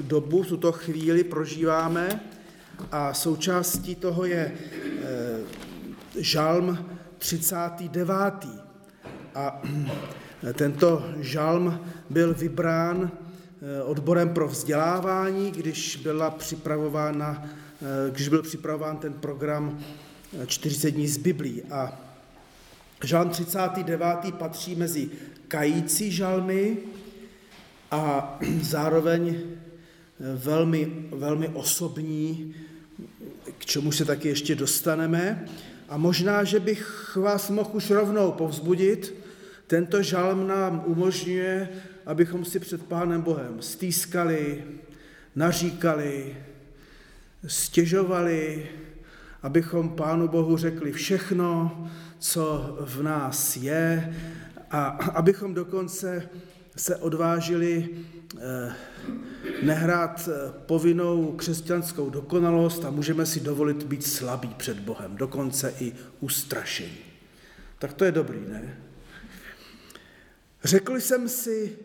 dobu, tuto chvíli prožíváme a součástí toho je žalm 39. A tento žalm byl vybrán odborem pro vzdělávání, když, byla připravována, když byl připravován ten program 40 dní z Biblí. A žalm 39. patří mezi kající žalmy a zároveň velmi, velmi osobní, k čemu se taky ještě dostaneme. A možná, že bych vás mohl už rovnou povzbudit. Tento žalm nám umožňuje, abychom si před Pánem Bohem stýskali, naříkali, stěžovali, abychom Pánu Bohu řekli všechno, co v nás je a abychom dokonce se odvážili eh, nehrát eh, povinnou křesťanskou dokonalost a můžeme si dovolit být slabí před Bohem, dokonce i ustrašení. Tak to je dobrý, ne? Řekl jsem si,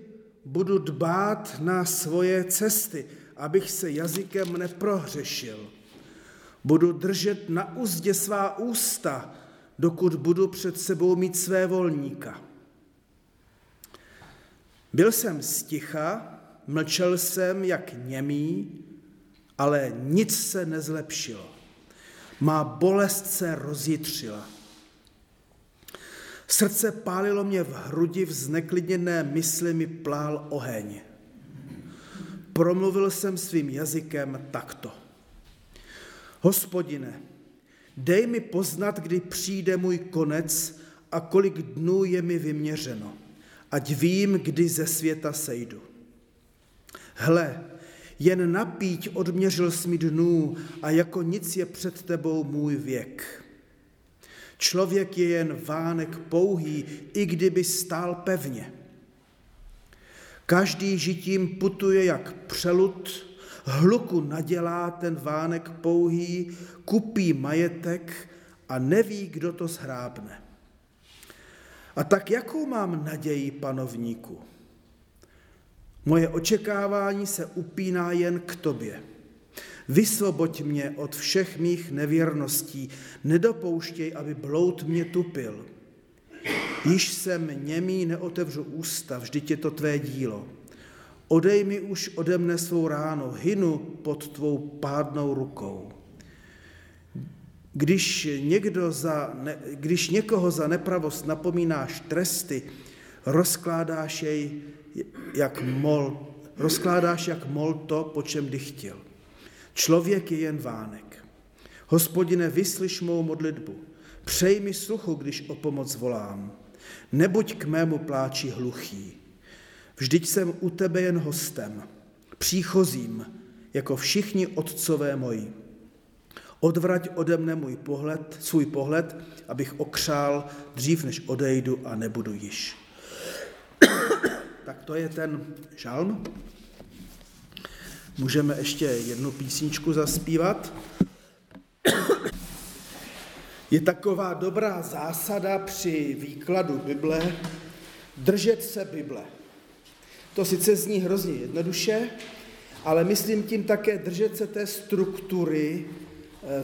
budu dbát na svoje cesty, abych se jazykem neprohřešil. Budu držet na úzdě svá ústa, dokud budu před sebou mít své volníka. Byl jsem sticha, mlčel jsem jak němý, ale nic se nezlepšilo. Má bolest se rozjitřila. Srdce pálilo mě v hrudi, v zneklidněné mysli mi plál oheň. Promluvil jsem svým jazykem takto. Hospodine, dej mi poznat, kdy přijde můj konec a kolik dnů je mi vyměřeno ať vím, kdy ze světa sejdu. Hle, jen napíť odměřil jsi mi dnů a jako nic je před tebou můj věk. Člověk je jen vánek pouhý, i kdyby stál pevně. Každý žitím putuje jak přelud, hluku nadělá ten vánek pouhý, kupí majetek a neví, kdo to zhrábne. A tak jakou mám naději, panovníku? Moje očekávání se upíná jen k tobě. Vysvoboď mě od všech mých nevěrností, nedopouštěj, aby bloud mě tupil. Již jsem němý neotevřu ústa, vždyť je to tvé dílo. Odej mi už ode mne svou ráno, hynu pod tvou pádnou rukou. Když, někdo za, ne, když někoho za nepravost napomínáš tresty, rozkládáš jej jak mol, rozkládáš jak mol to, po čem kdy chtěl. Člověk je jen vánek. Hospodine, vyslyš mou modlitbu. Přej mi sluchu, když o pomoc volám. Nebuď k mému pláči hluchý. Vždyť jsem u tebe jen hostem, příchozím, jako všichni otcové moji. Odvrať ode mne můj pohled, svůj pohled, abych okřál dřív, než odejdu a nebudu již. tak to je ten žalm. Můžeme ještě jednu písničku zaspívat. Je taková dobrá zásada při výkladu Bible držet se Bible. To sice zní hrozně jednoduše, ale myslím tím také držet se té struktury,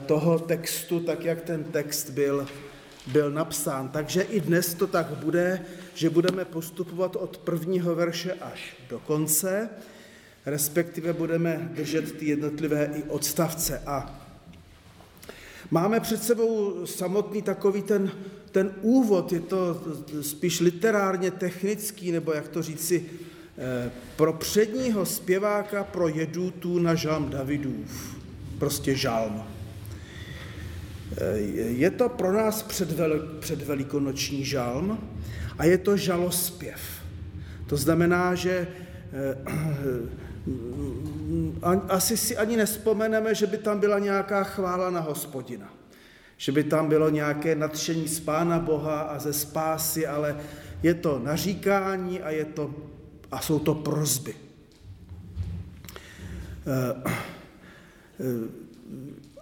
toho textu, tak jak ten text byl, byl napsán. Takže i dnes to tak bude, že budeme postupovat od prvního verše až do konce, respektive budeme držet ty jednotlivé i odstavce. A máme před sebou samotný takový ten, ten úvod, je to spíš literárně technický, nebo jak to říci, eh, pro předního zpěváka pro jedutů na žalm Davidův. Prostě žalm. Eh, je to pro nás předvelikonoční žalm a je to žalospěv. To znamená, že eh, asi si ani nespomeneme, že by tam byla nějaká chvála na hospodina. Že by tam bylo nějaké nadšení z Pána Boha a ze spásy, ale je to naříkání a, je to, a jsou to prozby.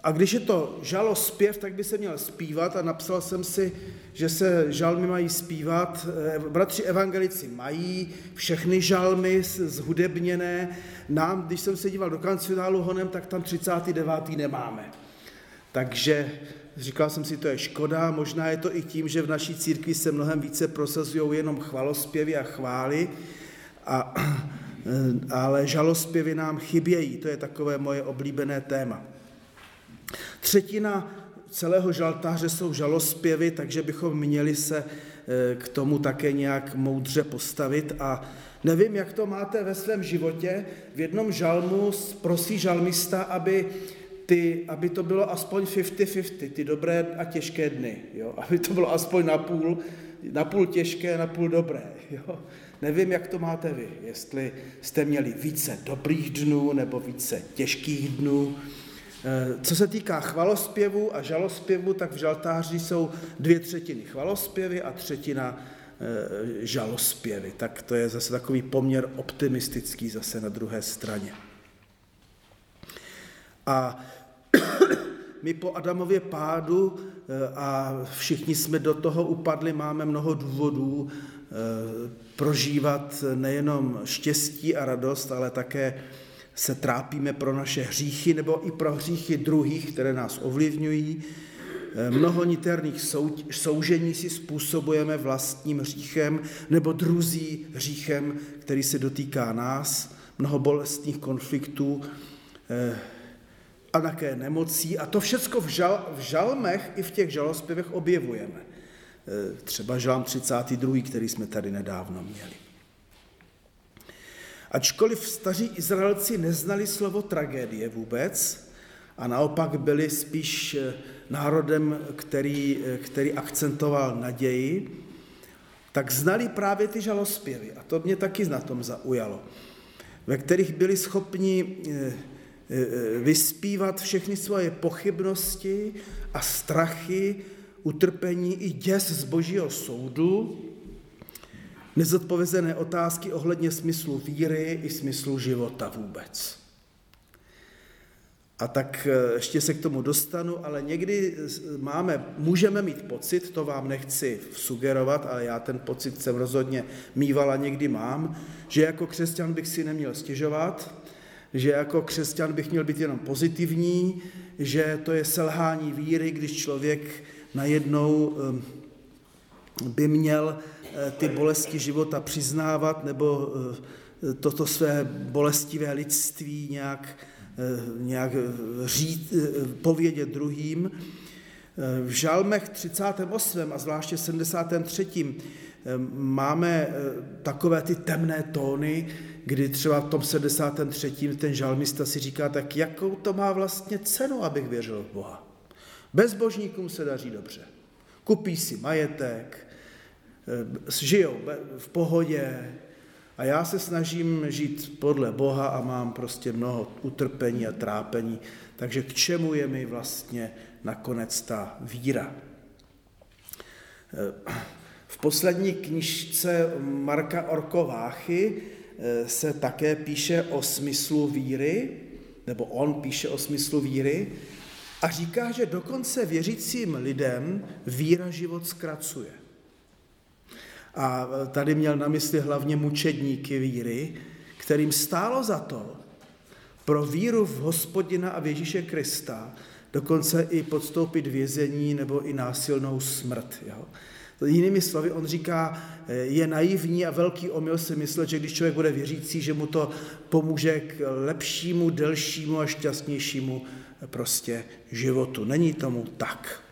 Eh, a když je to žalospěv, tak by se měl zpívat a napsal jsem si, že se žalmy mají zpívat. Bratři evangelici mají všechny žalmy zhudebněné. Nám, když jsem se díval do kancionálu honem, tak tam 39. nemáme. Takže říkal jsem si, to je škoda, možná je to i tím, že v naší církvi se mnohem více prosazují jenom chvalospěvy a chvály, a, ale žalospěvy nám chybějí, to je takové moje oblíbené téma. Třetina celého žaltáře jsou žalospěvy, takže bychom měli se eh, k tomu také nějak moudře postavit a nevím, jak to máte ve svém životě. V jednom žalmu prosí žalmista, aby, ty, aby to bylo aspoň 50-50, ty dobré a těžké dny, jo? aby to bylo aspoň napůl, napůl těžké, napůl dobré. Jo? Nevím, jak to máte vy, jestli jste měli více dobrých dnů nebo více těžkých dnů. Eh, co se týká chvalospěvu a žalospěvu, tak v žaltáři jsou dvě třetiny chvalospěvy a třetina eh, žalospěvy. Tak to je zase takový poměr optimistický zase na druhé straně. A my po Adamově pádu eh, a všichni jsme do toho upadli, máme mnoho důvodů prožívat nejenom štěstí a radost, ale také se trápíme pro naše hříchy nebo i pro hříchy druhých, které nás ovlivňují. Eh, mnoho niterných soužení si způsobujeme vlastním hříchem nebo druzí hříchem, který se dotýká nás. Mnoho bolestných konfliktů eh, a také nemocí. A to všechno v, žal, v žalmech i v těch žalospěvech objevujeme. Eh, třeba žalm 32., který jsme tady nedávno měli. Ačkoliv staří Izraelci neznali slovo tragédie vůbec a naopak byli spíš eh, národem, který, eh, který akcentoval naději, tak znali právě ty žalospěvy. A to mě taky na tom zaujalo. Ve kterých byli schopni eh, vyspívat všechny svoje pochybnosti a strachy, utrpení i děs z božího soudu, nezodpovězené otázky ohledně smyslu víry i smyslu života vůbec. A tak eh, ještě se k tomu dostanu, ale někdy máme, můžeme mít pocit, to vám nechci sugerovat, ale já ten pocit jsem rozhodně mýval a někdy mám, že jako křesťan bych si neměl stěžovat, že jako křesťan bych měl být jenom pozitivní, že to je selhání víry, když člověk najednou eh, by měl Eh, ty bolesti života přiznávat nebo eh, toto své bolestivé lidství nějak, eh, nějak řít, povědět druhým. V žalmech 38. a zvláště 73. máme takové ty temné tóny, kdy třeba v tom 73. ten žalmista si říká, tak jakou to má vlastně cenu, abych věřil v Boha. Bezbožníkům se daří dobře. Kupí si majetek, Eh, žijou v pohodě a já se snažím žít podle Boha a mám prostě mnoho utrpení a trápení, takže k čemu je mi vlastně nakonec ta víra? Eh, v poslední knižce Marka Orkováchy eh, se také píše o smyslu víry, nebo on píše o smyslu víry, a říká, že dokonce věřícím lidem víra život zkracuje. A tady měl na mysli hlavně mučedníky víry, kterým stálo za to pro víru v hospodina a v Ježíše Krista dokonce i podstoupit vězení nebo i násilnou smrt. Jo. Jinými slovy, on říká, je naivní a velký omyl si myslet, že když člověk bude věřící, že mu to pomůže k lepšímu, delšímu a šťastnějšímu prostě životu. Není tomu tak.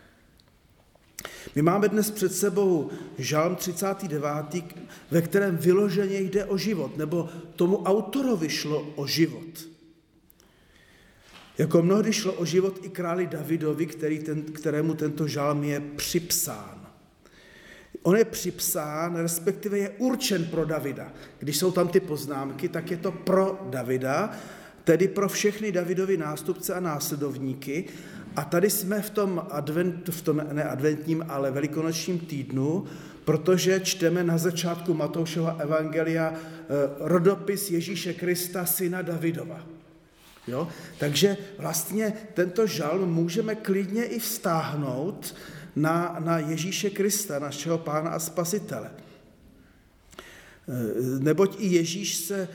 My máme dnes před sebou žalm 39., ve kterém vyloženě jde o život, nebo tomu autorovi šlo o život. Jako mnohdy šlo o život i králi Davidovi, který ten, kterému tento žalm je připsán. On je připsán, respektive je určen pro Davida. Když jsou tam ty poznámky, tak je to pro Davida, tedy pro všechny Davidovi nástupce a následovníky. A tady jsme v tom, advent, v tom ne adventním, ale velikonočním týdnu, protože čteme na začátku Matoušova evangelia eh, rodopis Ježíše Krista, syna Davidova. Jo? Takže vlastně tento žalm můžeme klidně i vztáhnout na, na Ježíše Krista, našeho pána a spasitele. Neboť i Ježíš se,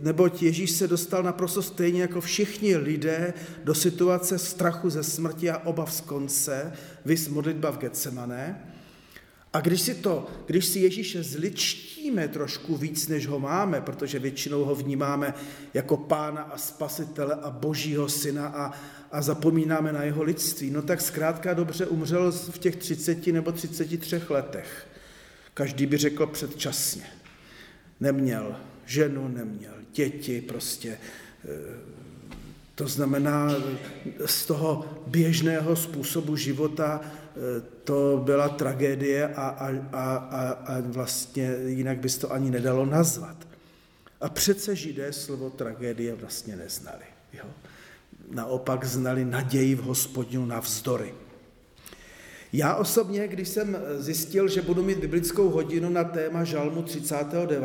neboť Ježíš se dostal naprosto stejně jako všichni lidé do situace strachu ze smrti a obav z konce, vys modlitba v Getsemané. A když si to, když si Ježíše zličtíme trošku víc, než ho máme, protože většinou ho vnímáme jako pána a spasitele a božího syna a, a zapomínáme na jeho lidství, no tak zkrátka dobře umřel v těch 30 nebo 33 letech. Každý by řekl předčasně. Neměl ženu, neměl děti, prostě eh, to znamená, z toho běžného způsobu života eh, to byla tragédie a, a, a, a vlastně jinak bys to ani nedalo nazvat. A přece židé slovo tragédie vlastně neznali. Jo? Naopak znali naději v hospodinu na vzdory. Já osobně, když jsem zjistil, že budu mít biblickou hodinu na téma Žalmu 39.,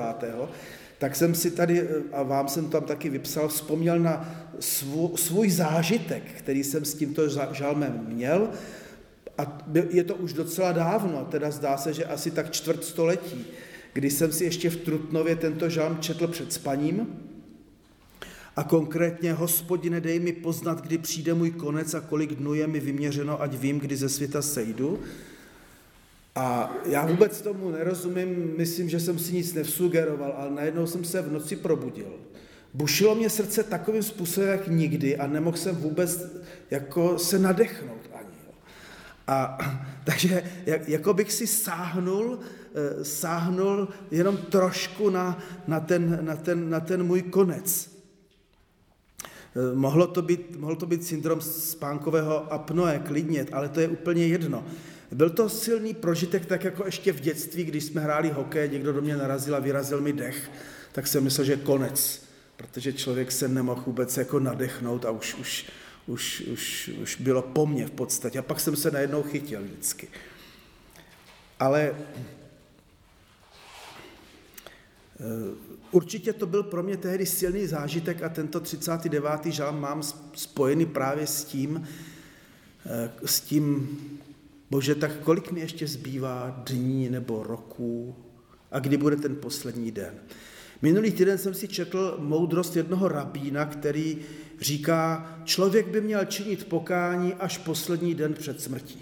tak jsem si tady, a vám jsem tam taky vypsal, vzpomněl na svůj, svůj zážitek, který jsem s tímto žalmem měl. A je to už docela dávno, teda zdá se, že asi tak čtvrt století, kdy jsem si ještě v Trutnově tento žalm četl před spaním. A konkrétně, hospodine, dej mi poznat, kdy přijde můj konec a kolik dnů je mi vyměřeno, ať vím, kdy ze světa sejdu. A já vůbec tomu nerozumím, myslím, že jsem si nic nevsugeroval, ale najednou jsem se v noci probudil. Bušilo mě srdce takovým způsobem, jak nikdy a nemohl jsem vůbec jako se nadechnout ani. A takže jak, jako bych si sáhnul, eh, sáhnul jenom trošku na, na, ten, na, ten, na ten můj konec. Eh, mohlo to být, mohlo to být syndrom spánkového apnoe, klidně, ale to je úplně jedno. Byl to silný prožitek, tak jako ještě v dětství, když jsme hráli hokej, někdo do mě narazil a vyrazil mi dech, tak jsem myslel, že konec, protože člověk se nemohl vůbec jako nadechnout a už, už, už, už, už bylo po mně v podstatě. A pak jsem se najednou chytil vždycky. Ale eh, určitě to byl pro mě tehdy silný zážitek a tento 39. žalm mám spojený právě s tím, eh, s tím Bože, tak kolik mi ještě zbývá dní nebo roků a kdy bude ten poslední den? Minulý týden jsem si četl moudrost jednoho rabína, který říká, člověk by měl činit pokání až poslední den před smrtí.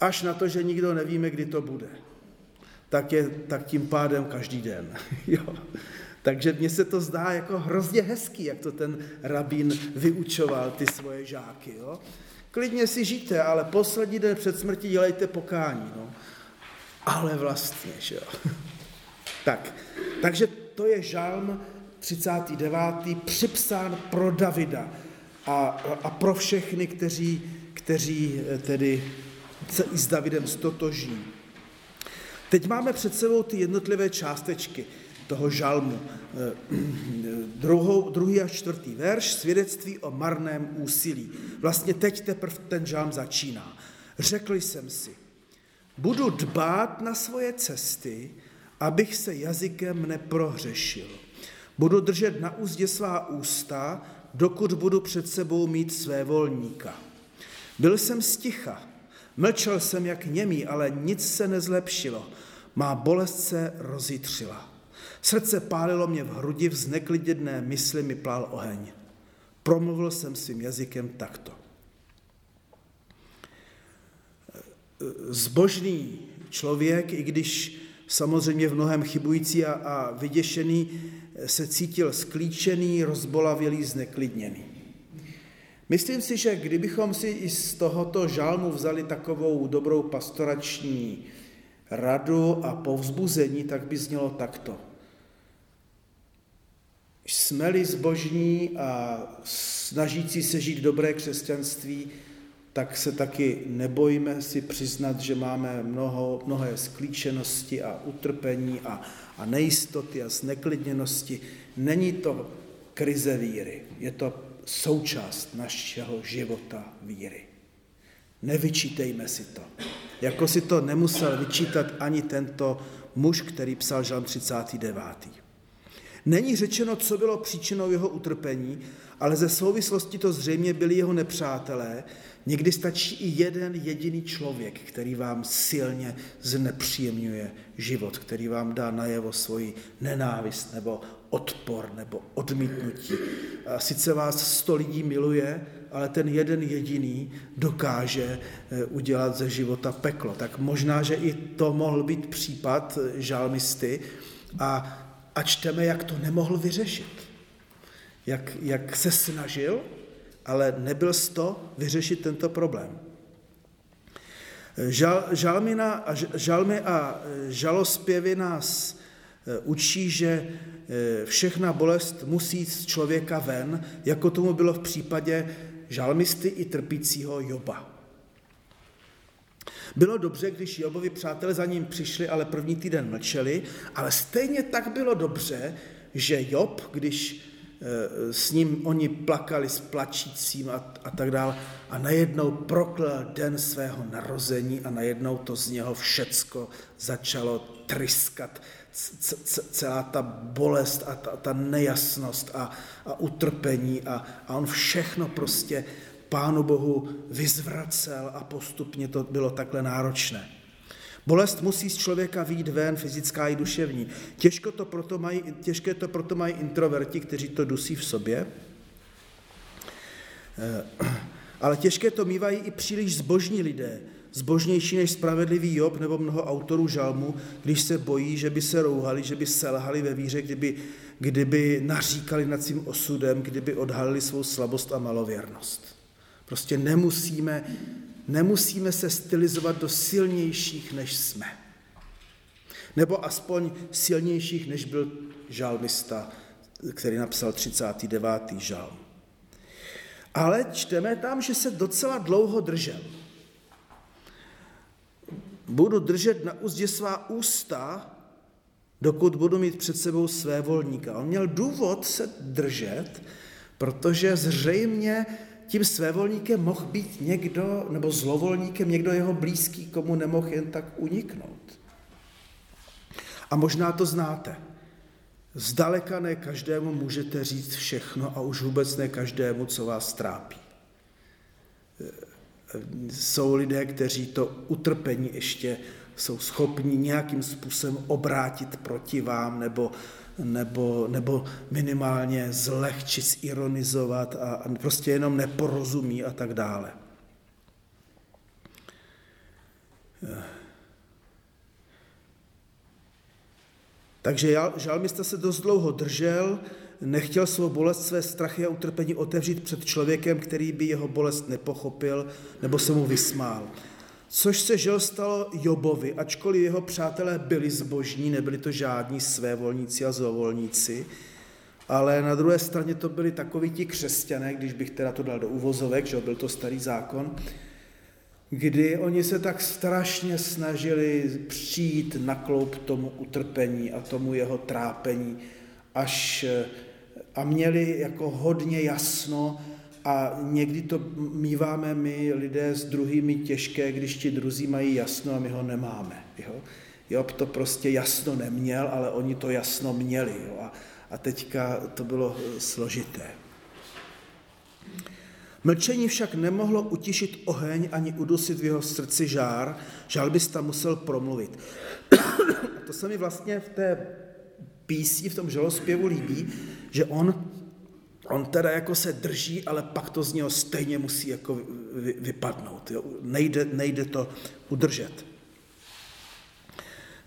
Až na to, že nikdo nevíme, kdy to bude. Tak, je, tak tím pádem každý den. jo. Takže mně se to zdá jako hrozně hezký, jak to ten rabín vyučoval ty svoje žáky. Jo. Klidně si žijte, ale poslední den před smrtí dělejte pokání. No. Ale vlastně, že jo. tak, takže to je žalm 39. připsán pro Davida a, a pro všechny, kteří, kteří eh, tedy se i s Davidem stotoží. Teď máme před sebou ty jednotlivé částečky toho žalmu. Eh, druhou, druhý a čtvrtý verš, svědectví o marném úsilí. Vlastně teď teprve ten žalm začíná. Řekl jsem si, budu dbát na svoje cesty, abych se jazykem neprohřešil. Budu držet na úzdě svá ústa, dokud budu před sebou mít své volníka. Byl jsem sticha, mlčel jsem jak němý, ale nic se nezlepšilo. Má bolest se rozjitřila. Srdce pálilo mě v hrudi, v zneklidněné mysli mi plál oheň. Promluvil jsem svým jazykem takto. Zbožný člověk, i když samozřejmě v mnohem chybující a, a vyděšený, se cítil sklíčený, rozbolavělý, zneklidněný. Myslím si, že kdybychom si i z tohoto žalmu vzali takovou dobrou pastorační radu a povzbuzení, tak by znělo takto. Jsme-li zbožní a snažící se žít dobré křesťanství, tak se taky nebojíme si přiznat, že máme mnoho, mnohé sklíčenosti a utrpení a, a nejistoty a zneklidněnosti. Není to krize víry, je to součást našeho života víry. Nevyčítejme si to. Jako si to nemusel vyčítat ani tento muž, který psal Žalm 39. Není řečeno, co bylo příčinou jeho utrpení, ale ze souvislosti to zřejmě byli jeho nepřátelé. Někdy stačí i jeden jediný člověk, který vám silně znepříjemňuje život, který vám dá najevo svoji nenávist nebo odpor nebo odmítnutí. Sice vás sto lidí miluje, ale ten jeden jediný dokáže eh, udělat ze života peklo. Tak možná, že i to mohl být případ žalmisty a, a čteme, jak to nemohl vyřešit. Jak, jak se snažil, ale nebyl z to vyřešit tento problém. Žal, žalmina žalmy a žalospěvy nás učí, že eh, všechna bolest musí z člověka ven, jako tomu bylo v případě žalmisty i trpícího Joba. Bylo dobře, když Jobovi přátelé za ním přišli, ale první týden mlčeli, ale stejně tak bylo dobře, že Job, když eh, s ním oni plakali s plačícím a, a tak dále, a najednou proklel den svého narození a najednou to z něho všecko začalo tryskat, celá ta bolest a ta, ta nejasnost a, a utrpení a, a on všechno prostě Pánu Bohu vyzvracel a postupně to bylo takhle náročné. Bolest musí z člověka výjít ven, fyzická i duševní. Těžko to proto mají, těžké to proto mají introverti, kteří to dusí v sobě. Eh, ale těžké to mývají i příliš zbožní lidé, zbožnější než spravedlivý Job nebo mnoho autorů žalmu, když se bojí, že by se rouhali, že by selhali ve víře, kdyby, kdyby naříkali nad svým osudem, kdyby odhalili svou slabost a malověrnost. Prostě nemusíme, nemusíme se stylizovat do silnějších, než jsme. Nebo aspoň silnějších, než byl žalmista, který napsal 39. žalm. Ale čteme tam, že se docela dlouho držel. Budu držet na úzdě svá ústa, dokud budu mít před sebou své volníka. On měl důvod se držet, protože zřejmě tím svévolníkem mohl být někdo, nebo zlovolníkem někdo jeho blízký, komu nemohl jen tak uniknout. A možná to znáte. Zdaleka ne každému můžete říct všechno a už vůbec ne každému, co vás trápí. Jsou lidé, kteří to utrpení ještě jsou schopni nějakým způsobem obrátit proti vám nebo nebo, nebo minimálně zlehčit, zironizovat a, a prostě jenom neporozumí a tak dále. Takže žalmista se dost dlouho držel, nechtěl svou bolest, své strachy a utrpení otevřít před člověkem, který by jeho bolest nepochopil nebo se mu vysmál. Což se žel stalo Jobovi, ačkoliv jeho přátelé byli zbožní, nebyli to žádní svévolníci a zlovolníci, ale na druhé straně to byli takoví ti křesťané, když bych teda to dal do uvozovek, že byl to starý zákon, kdy oni se tak strašně snažili přijít na kloup tomu utrpení a tomu jeho trápení, až a měli jako hodně jasno, a někdy to míváme my lidé s druhými těžké, když ti druzí mají jasno a my ho nemáme. Jo? Job to prostě jasno neměl, ale oni to jasno měli. Jo? A, a teďka to bylo eh, složité. Mlčení však nemohlo utišit oheň ani udusit v jeho srdci žár, žalbista musel promluvit. A to se mi vlastně v té písni, v tom žalospěvu líbí, že on on teda jako se drží, ale pak to z něho stejně musí jako vypadnout. Jo? Nejde, nejde to udržet.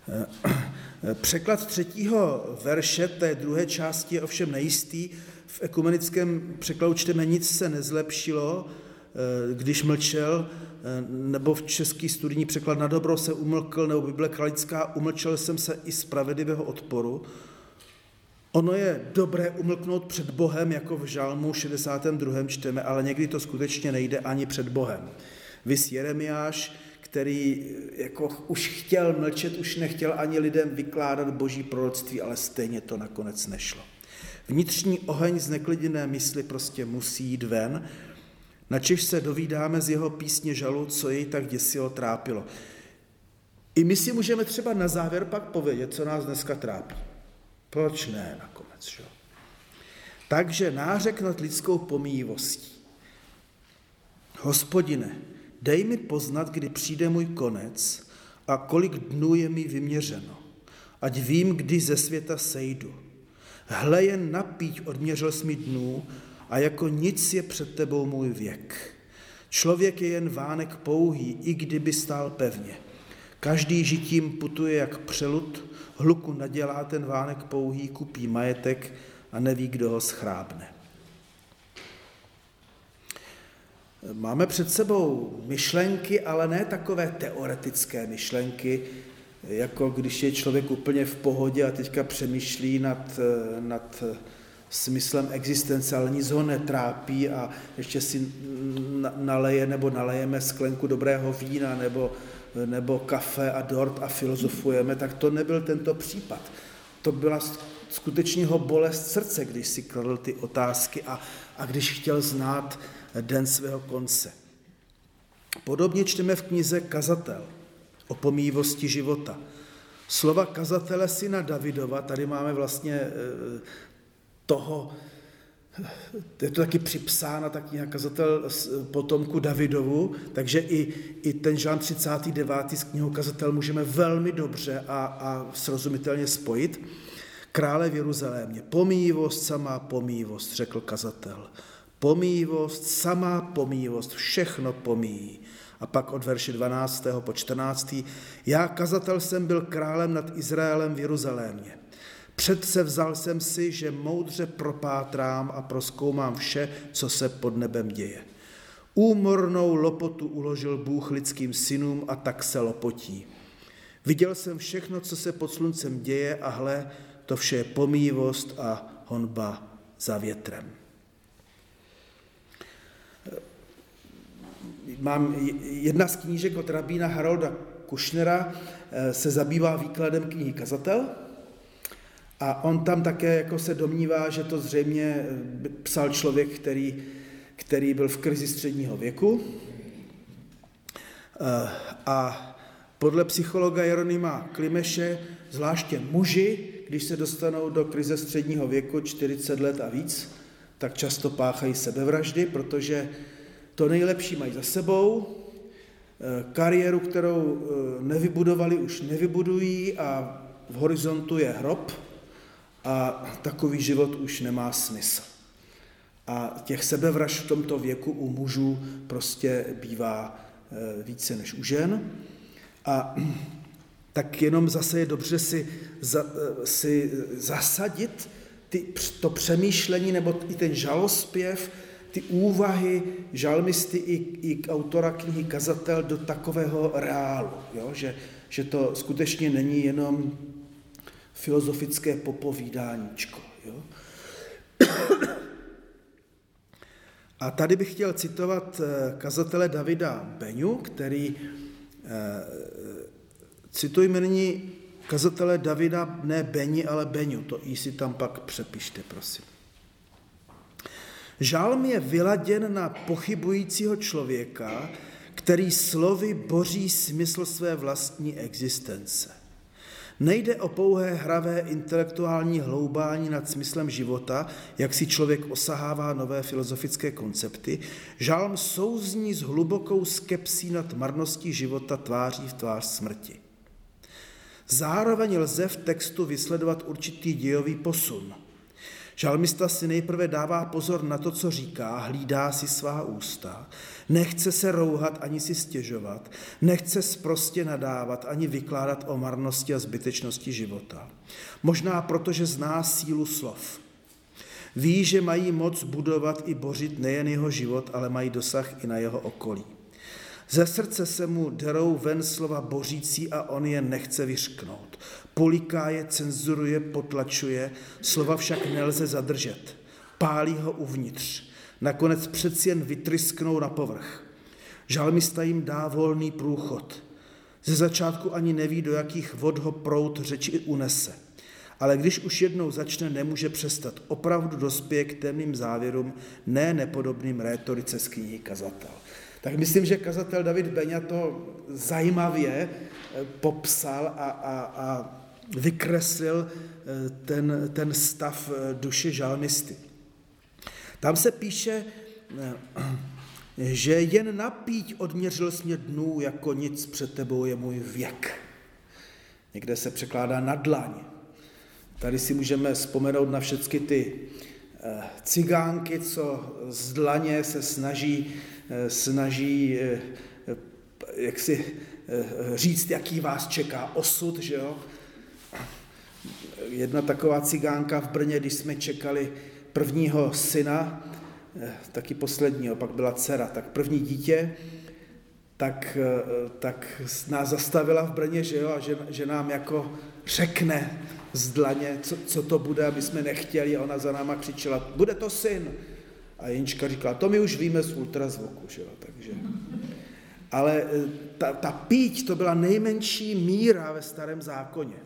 Eh, překlad třetího verše té druhé části je ovšem nejistý. V ekumenickém překladu čteme nic se nezlepšilo, eh, když mlčel, eh, nebo v český studijní překlad na dobro se umlkl, nebo Bible kralická, umlčel jsem se i spravedlivého odporu. Ono je dobré umlknout před Bohem, jako v Žalmu 62. čteme, ale někdy to skutečně nejde ani před Bohem. Vys Jeremiáš, který jako už chtěl mlčet, už nechtěl ani lidem vykládat boží proroctví, ale stejně to nakonec nešlo. Vnitřní oheň z nekliděné mysli prostě musí jít ven, načež se dovídáme z jeho písně žalu, co jej tak děsilo trápilo. I my si můžeme třeba na závěr pak povědět, co nás dneska trápí. Proč ne nakonec, že? Takže nářek nad lidskou pomíjivostí. Hospodine, dej mi poznat, kdy přijde můj konec a kolik dnů je mi vyměřeno, ať vím, kdy ze světa sejdu. Hle jen napíť odměřil jsi mi dnů a jako nic je před tebou můj věk. Člověk je jen vánek pouhý, i kdyby stál pevně. Každý žitím putuje jak přelud, hluku nadělá ten vánek pouhý, kupí majetek a neví, kdo ho schrábne. Máme před sebou myšlenky, ale ne takové teoretické myšlenky, jako když je člověk úplně v pohodě a teďka přemýšlí nad, nad smyslem existence, ale nic ho netrápí a ještě si naleje nebo nalejeme sklenku dobrého vína nebo, nebo kafe a dort a filozofujeme, tak to nebyl tento případ. To byla skutečně ho bolest srdce, když si kladl ty otázky a, a když chtěl znát den svého konce. Podobně čteme v knize Kazatel o pomývosti života. Slova kazatele syna Davidova, tady máme vlastně e, toho, je to taky připsána tak kniha kazatel potomku Davidovu, takže i, i ten Žán 39. z knihu kazatel můžeme velmi dobře a, a srozumitelně spojit. Krále v Jeruzalémě, pomývost, samá pomývost, řekl kazatel. Pomývost, samá pomývost, všechno pomíjí. A pak od verše 12. po 14. Já, kazatel, jsem byl králem nad Izraelem v Jeruzalémě. Předse vzal jsem si, že moudře propátrám a proskoumám vše, co se pod nebem děje. Úmornou lopotu uložil Bůh lidským synům a tak se lopotí. Viděl jsem všechno, co se pod sluncem děje a hle, to vše je pomývost a honba za větrem. Mám jedna z knížek od rabína Harolda Kušnera eh, se zabývá výkladem knihy Kazatel a on tam také jako se domnívá, že to zřejmě eh, psal člověk, který, který byl v krizi středního věku. Eh, a podle psychologa Jeronima Klimeše, zvláště muži, když se dostanou do krize středního věku 40 let a víc, tak často páchají sebevraždy, protože to nejlepší mají za sebou, eh, kariéru, kterou nevybudovali, už nevybudují a v horizontu je hrob, a takový život už nemá smysl. A těch sebevražd v tomto věku u mužů prostě bývá eh, více než u žen. A tak jenom zase je dobře si, za, eh, si zasadit ty, to přemýšlení nebo i ten žalospěv, ty úvahy žalmisty i, i autora knihy Kazatel do takového reálu, jo? Že, že to skutečně není jenom filozofické popovídáníčko. Jo? A tady bych chtěl citovat eh, kazatele Davida Beňu, který, eh, citujme nyní kazatele Davida, ne Beni, ale Beňu, to i si tam pak přepište, prosím. Žálm je vyladěn na pochybujícího člověka, který slovy boří smysl své vlastní existence. Nejde o pouhé hravé intelektuální hloubání nad smyslem života, jak si člověk osahává nové filozofické koncepty. Žálm souzní s hlubokou skepsí nad marností života tváří v tvář smrti. Zároveň lze v textu vysledovat určitý dějový posun – Žalmista si nejprve dává pozor na to, co říká, hlídá si svá ústa, nechce se rouhat ani si stěžovat, nechce sprostě nadávat ani vykládat o marnosti a zbytečnosti života. Možná proto, že zná sílu slov. Ví, že mají moc budovat i bořit nejen jeho život, ale mají dosah i na jeho okolí. Ze srdce se mu derou ven slova bořící a on je nechce vyřknout. Poliká je, cenzuruje, potlačuje, slova však nelze zadržet. Pálí ho uvnitř. Nakonec přeci jen vytrysknou na povrch. Žalmista jim dá volný průchod. Ze začátku ani neví, do jakých vod ho prout řeči unese. Ale když už jednou začne, nemůže přestat. Opravdu dospěje k temným závěrům, ne nepodobným rétorice z knihy Kazatel. Tak myslím, že kazatel David Beňa to zajímavě eh, popsal a, a, a vykreslil ten, ten stav duše žalmisty. Tam se píše, že jen napíť odměřil mě dnů, jako nic před tebou je můj věk. Někde se překládá na dlaň. Tady si můžeme vzpomenout na všechny ty eh, cigánky, co z dlaně se snaží, eh, snaží eh, jak si říct, jaký vás čeká osud, že jo? Jedna taková cigánka v Brně, když jsme čekali prvního syna, taky posledního, pak byla dcera, tak první dítě, tak, tak nás zastavila v Brně, že jo, a že, že nám jako řekne z dlaně, co, co to bude, aby jsme nechtěli a ona za náma křičela, bude to syn. A Jenčka říkala, to my už víme z ultrazvuku, že jo, takže. Ale eh, ta, ta píť, to byla nejmenší míra ve starém zákoně.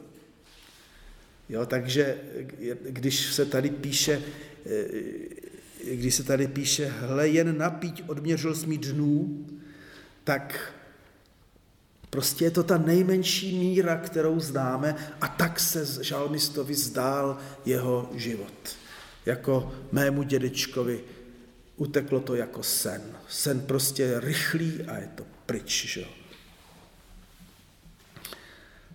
Jo, takže eh, když se tady píše, eh, když se tady píše, hle, jen napíť odměřil smí dnů, tak Prostě je to ta nejmenší míra, kterou známe a tak se žalmistovi zdál jeho život. Jako mému dědečkovi uteklo to jako sen. Sen prostě rychlý a je to pryč. Že?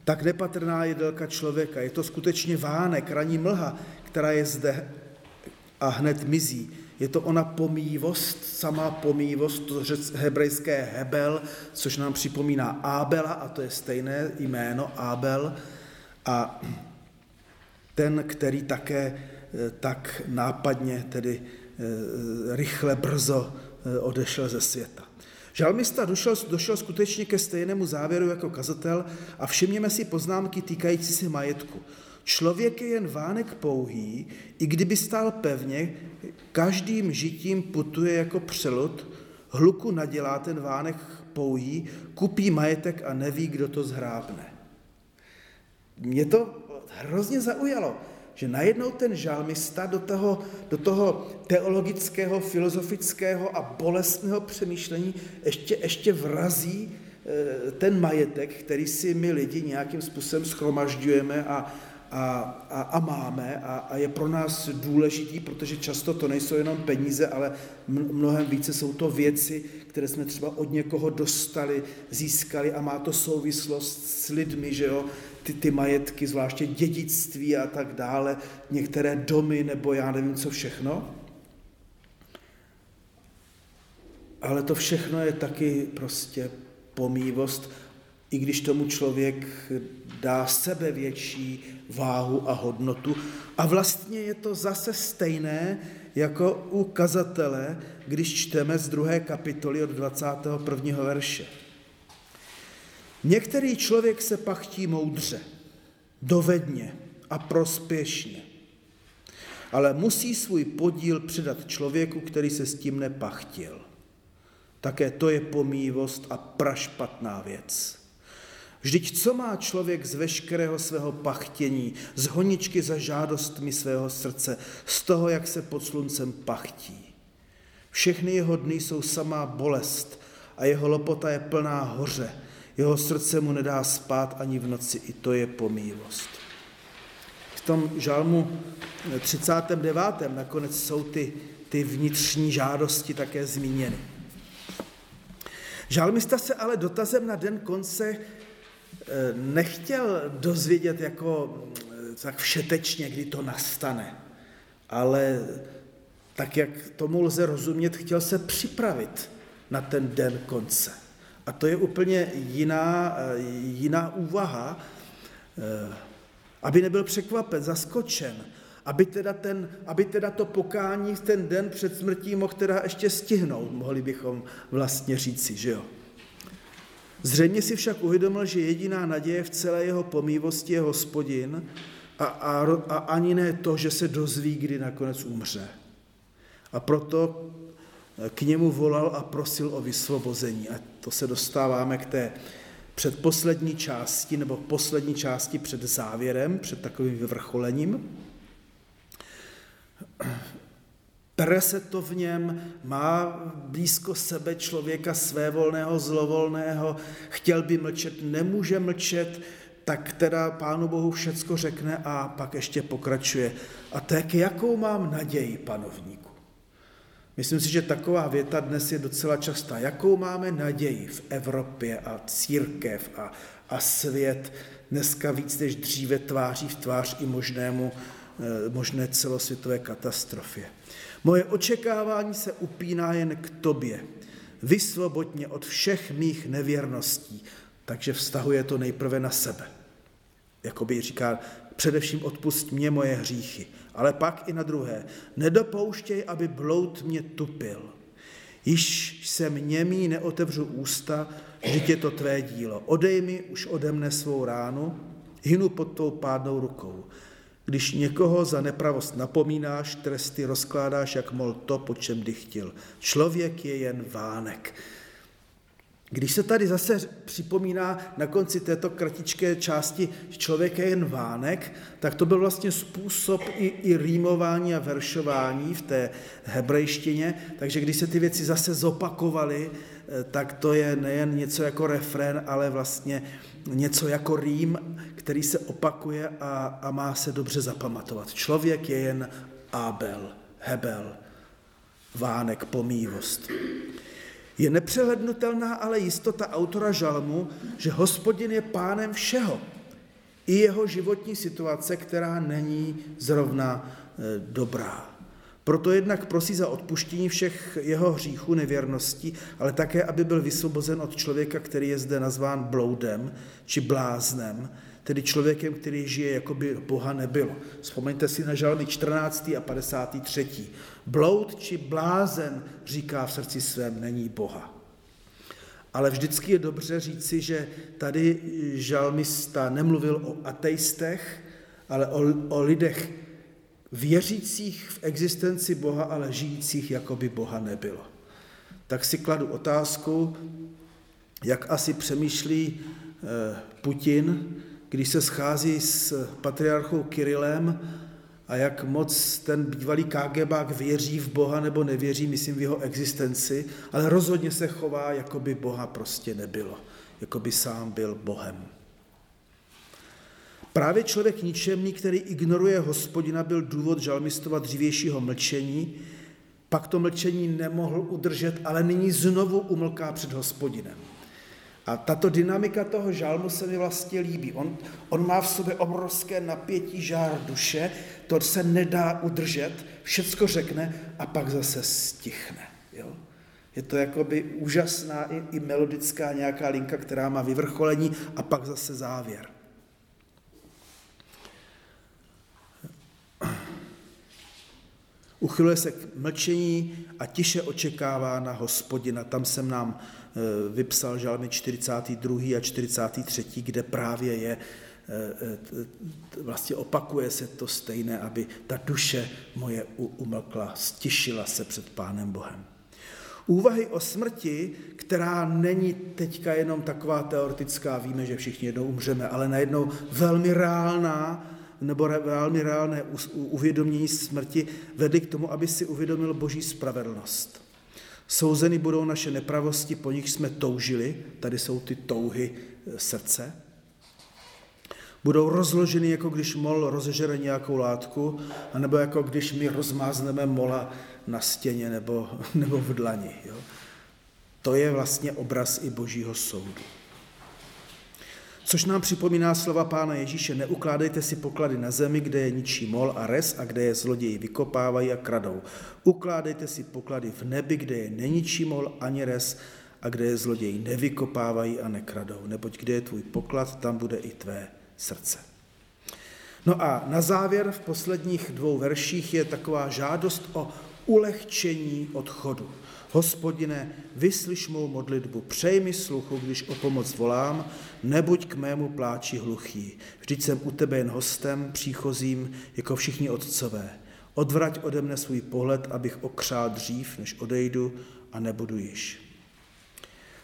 Tak nepatrná je délka člověka. Je to skutečně vánek, raní mlha, která je zde a hned mizí. Je to ona pomývost, samá pomývost, to hebrejské hebel, což nám připomíná Ábela, a to je stejné jméno Ábel, a ten, který také eh, tak nápadně, tedy eh, rychle, brzo eh, odešel ze světa. Žalmista došel, došel skutečně ke stejnému závěru jako kazatel a všimněme si poznámky týkající se majetku. Člověk je jen vánek pouhý, i kdyby stál pevně, každým žitím putuje jako přelud, hluku nadělá ten vánek pouhý, kupí majetek a neví, kdo to zhrábne. Mě to hrozně zaujalo, že najednou ten žalmista do toho, do toho teologického, filozofického a bolestného přemýšlení ještě, ještě vrazí eh, ten majetek, který si my lidi nějakým způsobem schromažďujeme a, a, a, a máme a, a je pro nás důležitý, protože často to nejsou jenom peníze, ale mnohem více jsou to věci, které jsme třeba od někoho dostali, získali a má to souvislost s lidmi, že jo, ty, ty majetky, zvláště dědictví a tak dále, některé domy nebo já nevím co všechno. Ale to všechno je taky prostě pomývost, i když tomu člověk dá sebe větší váhu a hodnotu. A vlastně je to zase stejné jako u kazatele, když čteme z druhé kapitoly od 21. verše. Některý člověk se pachtí moudře, dovedně a prospěšně, ale musí svůj podíl předat člověku, který se s tím nepachtil. Také to je pomývost a prašpatná věc. Vždyť co má člověk z veškerého svého pachtění, z honičky za žádostmi svého srdce, z toho, jak se pod sluncem pachtí? Všechny jeho dny jsou samá bolest a jeho lopota je plná hoře. Jeho srdce mu nedá spát ani v noci, i to je pomývost. V tom žalmu 39. nakonec jsou ty, ty vnitřní žádosti také zmíněny. Žalmista se ale dotazem na den konce Eh, nechtěl dozvědět jako eh, tak všetečně, kdy to nastane, ale tak, jak tomu lze rozumět, chtěl se připravit na ten den konce. A to je úplně jiná, eh, jiná úvaha, aby nebyl překvapen, zaskočen, aby teda, ten, aby teda to pokání ten den před smrtí mohl teda ještě stihnout, mohli bychom vlastně říci, že jo. Zřejmě si však uvědomil, že jediná naděje v celé jeho pomývosti je hospodin a, a, a ani ne to, že se dozví, kdy nakonec umře. A proto k němu volal a prosil o vysvobození. A to se dostáváme k té předposlední části, nebo poslední části před závěrem, před takovým vyvrcholením. Pere se to v něm, má blízko sebe člověka svévolného, zlovolného, chtěl by mlčet, nemůže mlčet, tak teda Pánu Bohu všecko řekne a pak ještě pokračuje. A tak jakou mám naději, panovníku? Myslím si, že taková věta dnes je docela častá. Jakou máme naději v Evropě a církev a, a svět dneska víc než dříve tváří v tvář i možnému, eh, možné celosvětové katastrofě. Moje očekávání se upíná jen k tobě. Vysvoboď mě od všech mých nevěrností. Takže vztahuje to nejprve na sebe. Jakoby říká, především odpust mě moje hříchy, ale pak i na druhé. Nedopouštěj, aby bloud mě tupil. Již jsem němý, neotevřu ústa, že je to tvé dílo. Odej mi už ode mne svou ránu, hynu pod tou pádnou rukou. Když někoho za nepravost napomínáš, tresty rozkládáš, jak mol to, po čem dychtil. Člověk je jen vánek. Když se tady zase připomíná na konci této kratičké části, člověk je jen vánek, tak to byl vlastně způsob i, i rýmování a veršování v té hebrejštině, takže když se ty věci zase zopakovaly, eh, tak to je nejen něco jako refrén, ale vlastně něco jako rým, který se opakuje a, a má se dobře zapamatovat. Člověk je jen Abel, Hebel, vánek, pomývost. Je nepřehlednutelná ale jistota autora žalmu, že hospodin je pánem všeho. I jeho životní situace, která není zrovna e, dobrá. Proto jednak prosí za odpuštění všech jeho hříchů nevěrností, ale také, aby byl vysvobozen od člověka, který je zde nazván bloudem či bláznem, tedy člověkem, který žije, jako by Boha nebylo. Vzpomeňte si na žalmy 14. a 53. Bloud či blázen říká v srdci svém, není Boha. Ale vždycky je dobře říci, že tady žalmista nemluvil o ateistech, ale o, o lidech věřících v existenci Boha, ale žijících, jako by Boha nebylo. Tak si kladu otázku, jak asi přemýšlí eh, Putin, když se schází s patriarchou Kirilem a jak moc ten bývalý KGBák věří v Boha nebo nevěří, myslím v jeho existenci, ale rozhodně se chová, jako by Boha prostě nebylo, jako by sám byl Bohem. Právě člověk ničemný, který ignoruje hospodina, byl důvod žalmistova dřívějšího mlčení, pak to mlčení nemohl udržet, ale nyní znovu umlká před hospodinem. A tato dynamika toho žalmu se mi vlastně líbí. On, on má v sobě obrovské napětí žár duše, to se nedá udržet, všecko řekne a pak zase stichne. Jo? Je to jakoby úžasná i, i melodická nějaká linka, která má vyvrcholení a pak zase závěr. Uchyluje se k mlčení a tiše očekává na hospodina. Tam jsem nám vypsal žalmy 42. a 43., kde právě je, eh, eh, vlastně opakuje se to stejné, aby ta duše moje umlkla, stišila se před Pánem Bohem. Úvahy o smrti, která není teďka jenom taková teoretická, víme, že všichni jednou umřeme, ale najednou velmi reálná, nebo velmi reálné uvědomění smrti vedly k tomu, aby si uvědomil boží spravedlnost. Souzeny budou naše nepravosti, po nich jsme toužili, tady jsou ty touhy e, srdce. Budou rozloženy, jako když mol rozežere nějakou látku, anebo jako když my rozmázneme mola na stěně nebo, nebo v dlani. Jo? To je vlastně obraz i božího soudu. Což nám připomíná slova pána Ježíše, neukládejte si poklady na zemi, kde je ničí mol a res a kde je zloději vykopávají a kradou. Ukládejte si poklady v nebi, kde je neničí mol ani res a kde je zloději nevykopávají a nekradou. Neboť kde je tvůj poklad, tam bude i tvé srdce. No a na závěr v posledních dvou verších je taková žádost o ulehčení odchodu. Hospodine, vyslyš mou modlitbu, přej mi sluchu, když o pomoc volám, nebuď k mému pláči hluchý. Vždyť jsem u tebe jen hostem, příchozím, jako všichni otcové. Odvrať ode mne svůj pohled, abych okřál dřív, než odejdu a nebudu již.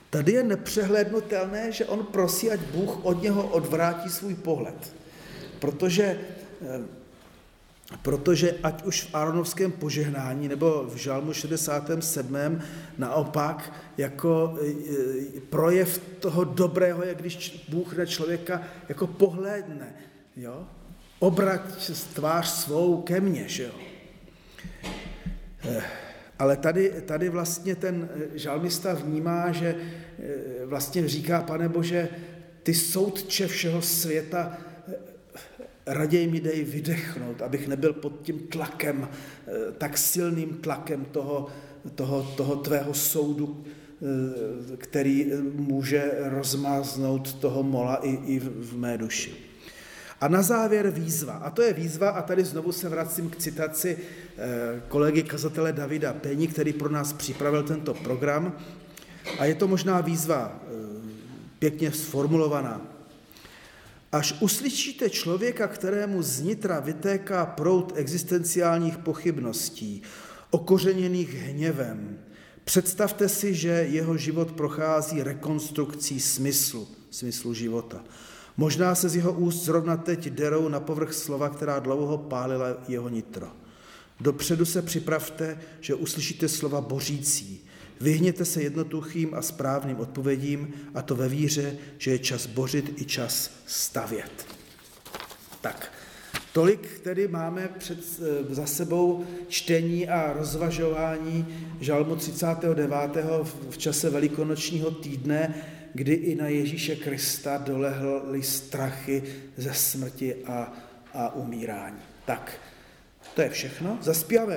Tady je nepřehlednutelné, že on prosí, ať Bůh od něho odvrátí svůj pohled. Protože eh, protože ať už v Aronovském požehnání nebo v Žalmu 67. naopak jako e, e, projev toho dobrého, jak když Bůh na člověka jako pohlédne, jo? obrať tvář svou ke mně, že jo. Eh, ale tady, tady vlastně ten žalmista vnímá, že vlastně říká, pane Bože, ty soudče všeho světa raději mi dej vydechnout, abych nebyl pod tím tlakem, eh, tak silným tlakem toho, toho, toho tvého soudu, eh, který může rozmáznout toho mola i, i v mé duši. A na závěr výzva. A to je výzva, a tady znovu se vracím k citaci eh, kolegy kazatele Davida Pení, který pro nás připravil tento program. A je to možná výzva pěkně sformulovaná. Až uslyšíte člověka, kterému z nitra vytéká prout existenciálních pochybností, okořeněných hněvem, představte si, že jeho život prochází rekonstrukcí smyslu, smyslu života. Možná se z jeho úst zrovna teď derou na povrch slova, která dlouho pálila jeho nitro. Dopředu se připravte, že uslyšíte slova bořící, Vyhněte se jednotuchým a správným odpovědím a to ve víře, že je čas bořit i čas stavět. Tak, tolik tedy máme před, eh, za sebou čtení a rozvažování žalmu 39. v čase velikonočního týdne, kdy i na Ježíše Krista dolehly strachy ze smrti a, a umírání. Tak, to je všechno. Zaspíváme